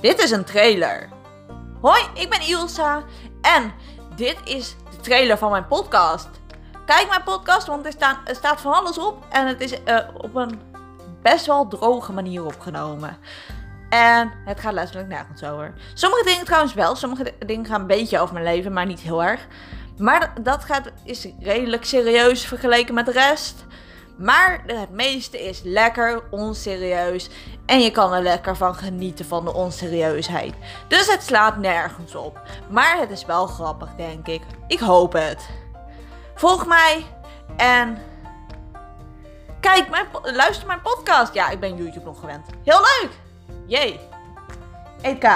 Dit is een trailer. Hoi, ik ben Ilsa en dit is de trailer van mijn podcast. Kijk mijn podcast, want er, staan, er staat van alles op en het is uh, op een best wel droge manier opgenomen. En het gaat letterlijk nergens over. Sommige dingen trouwens wel, sommige dingen gaan een beetje over mijn leven, maar niet heel erg. Maar dat gaat, is redelijk serieus vergeleken met de rest. Maar het meeste is lekker onserieus. En je kan er lekker van genieten van de onserieusheid. Dus het slaat nergens op. Maar het is wel grappig, denk ik. Ik hoop het. Volg mij en kijk, mijn, luister mijn podcast. Ja, ik ben YouTube nog gewend. Heel leuk! Jee. EK.